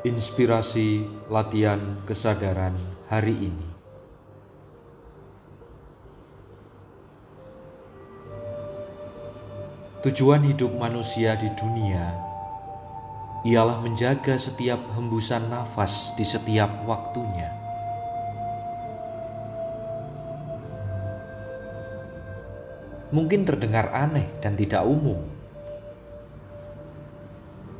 Inspirasi latihan kesadaran hari ini. Tujuan hidup manusia di dunia ialah menjaga setiap hembusan nafas di setiap waktunya. Mungkin terdengar aneh dan tidak umum,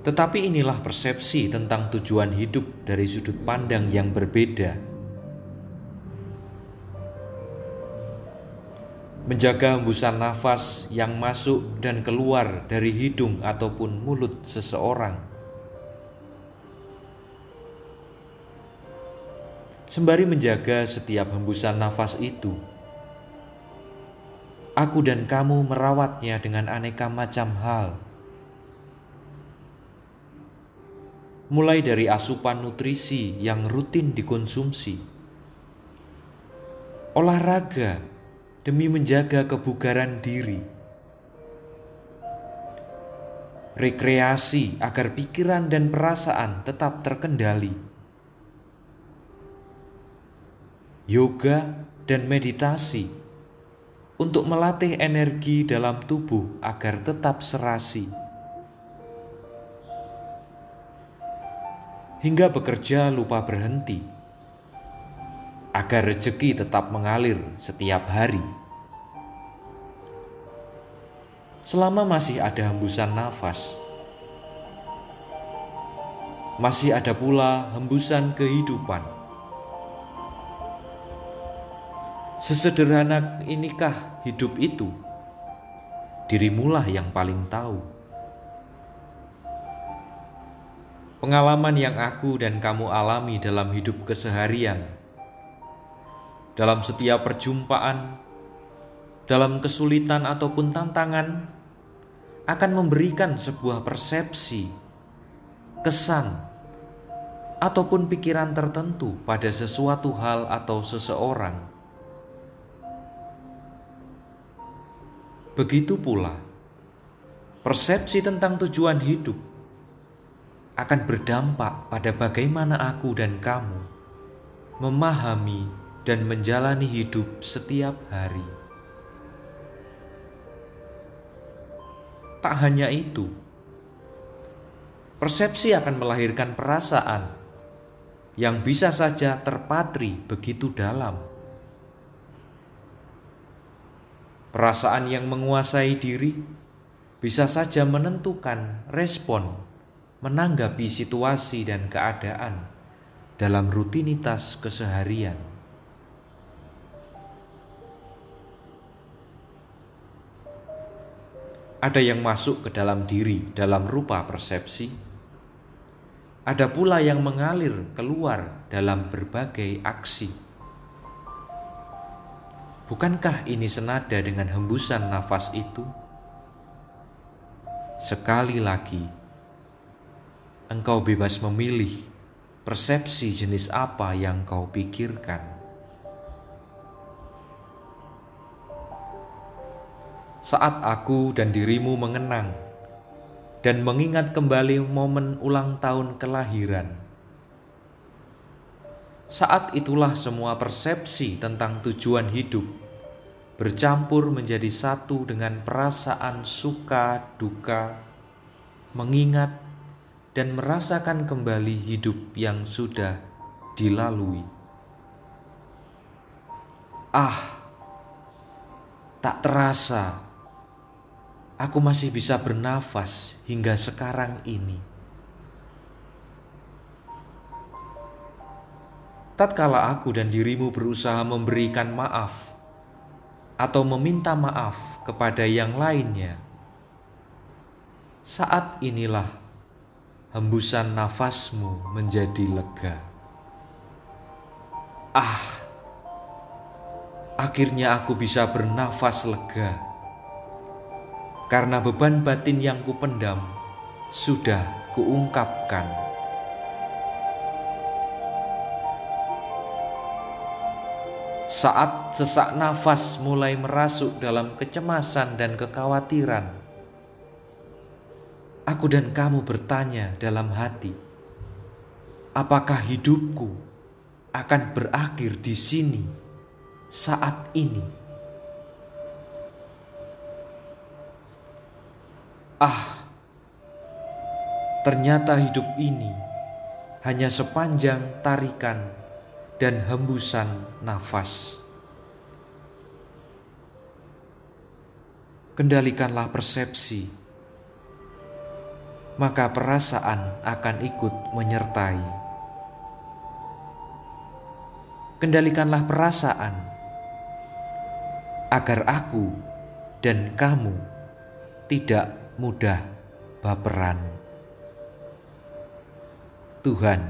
tetapi inilah persepsi tentang tujuan hidup dari sudut pandang yang berbeda. Menjaga hembusan nafas yang masuk dan keluar dari hidung ataupun mulut seseorang. Sembari menjaga setiap hembusan nafas itu, aku dan kamu merawatnya dengan aneka macam hal. Mulai dari asupan nutrisi yang rutin dikonsumsi, olahraga demi menjaga kebugaran diri, rekreasi agar pikiran dan perasaan tetap terkendali, yoga dan meditasi untuk melatih energi dalam tubuh agar tetap serasi. Hingga bekerja lupa berhenti, agar rezeki tetap mengalir setiap hari. Selama masih ada hembusan nafas, masih ada pula hembusan kehidupan Sesederhana inikah hidup itu? Dirimulah yang paling tahu. Pengalaman yang aku dan kamu alami dalam hidup keseharian, dalam setiap perjumpaan, dalam kesulitan ataupun tantangan, akan memberikan sebuah persepsi, kesan, ataupun pikiran tertentu pada sesuatu hal atau seseorang. Begitu pula, persepsi tentang tujuan hidup akan berdampak pada bagaimana aku dan kamu memahami dan menjalani hidup setiap hari. Tak hanya itu, persepsi akan melahirkan perasaan yang bisa saja terpatri begitu dalam Perasaan yang menguasai diri bisa saja menentukan respon menanggapi situasi dan keadaan dalam rutinitas keseharian. Ada yang masuk ke dalam diri dalam rupa persepsi, ada pula yang mengalir keluar dalam berbagai aksi. Bukankah ini senada dengan hembusan nafas itu? Sekali lagi, engkau bebas memilih persepsi jenis apa yang kau pikirkan. Saat aku dan dirimu mengenang dan mengingat kembali momen ulang tahun kelahiran, saat itulah semua persepsi tentang tujuan hidup bercampur menjadi satu dengan perasaan suka duka, mengingat dan merasakan kembali hidup yang sudah dilalui. Ah, tak terasa aku masih bisa bernafas hingga sekarang ini. tatkala aku dan dirimu berusaha memberikan maaf atau meminta maaf kepada yang lainnya, saat inilah hembusan nafasmu menjadi lega. Ah, akhirnya aku bisa bernafas lega karena beban batin yang kupendam sudah kuungkapkan. Saat sesak nafas mulai merasuk dalam kecemasan dan kekhawatiran, aku dan kamu bertanya dalam hati, apakah hidupku akan berakhir di sini saat ini? Ah, ternyata hidup ini hanya sepanjang tarikan dan hembusan nafas. Kendalikanlah persepsi, maka perasaan akan ikut menyertai. Kendalikanlah perasaan agar aku dan kamu tidak mudah baperan. Tuhan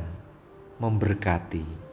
memberkati.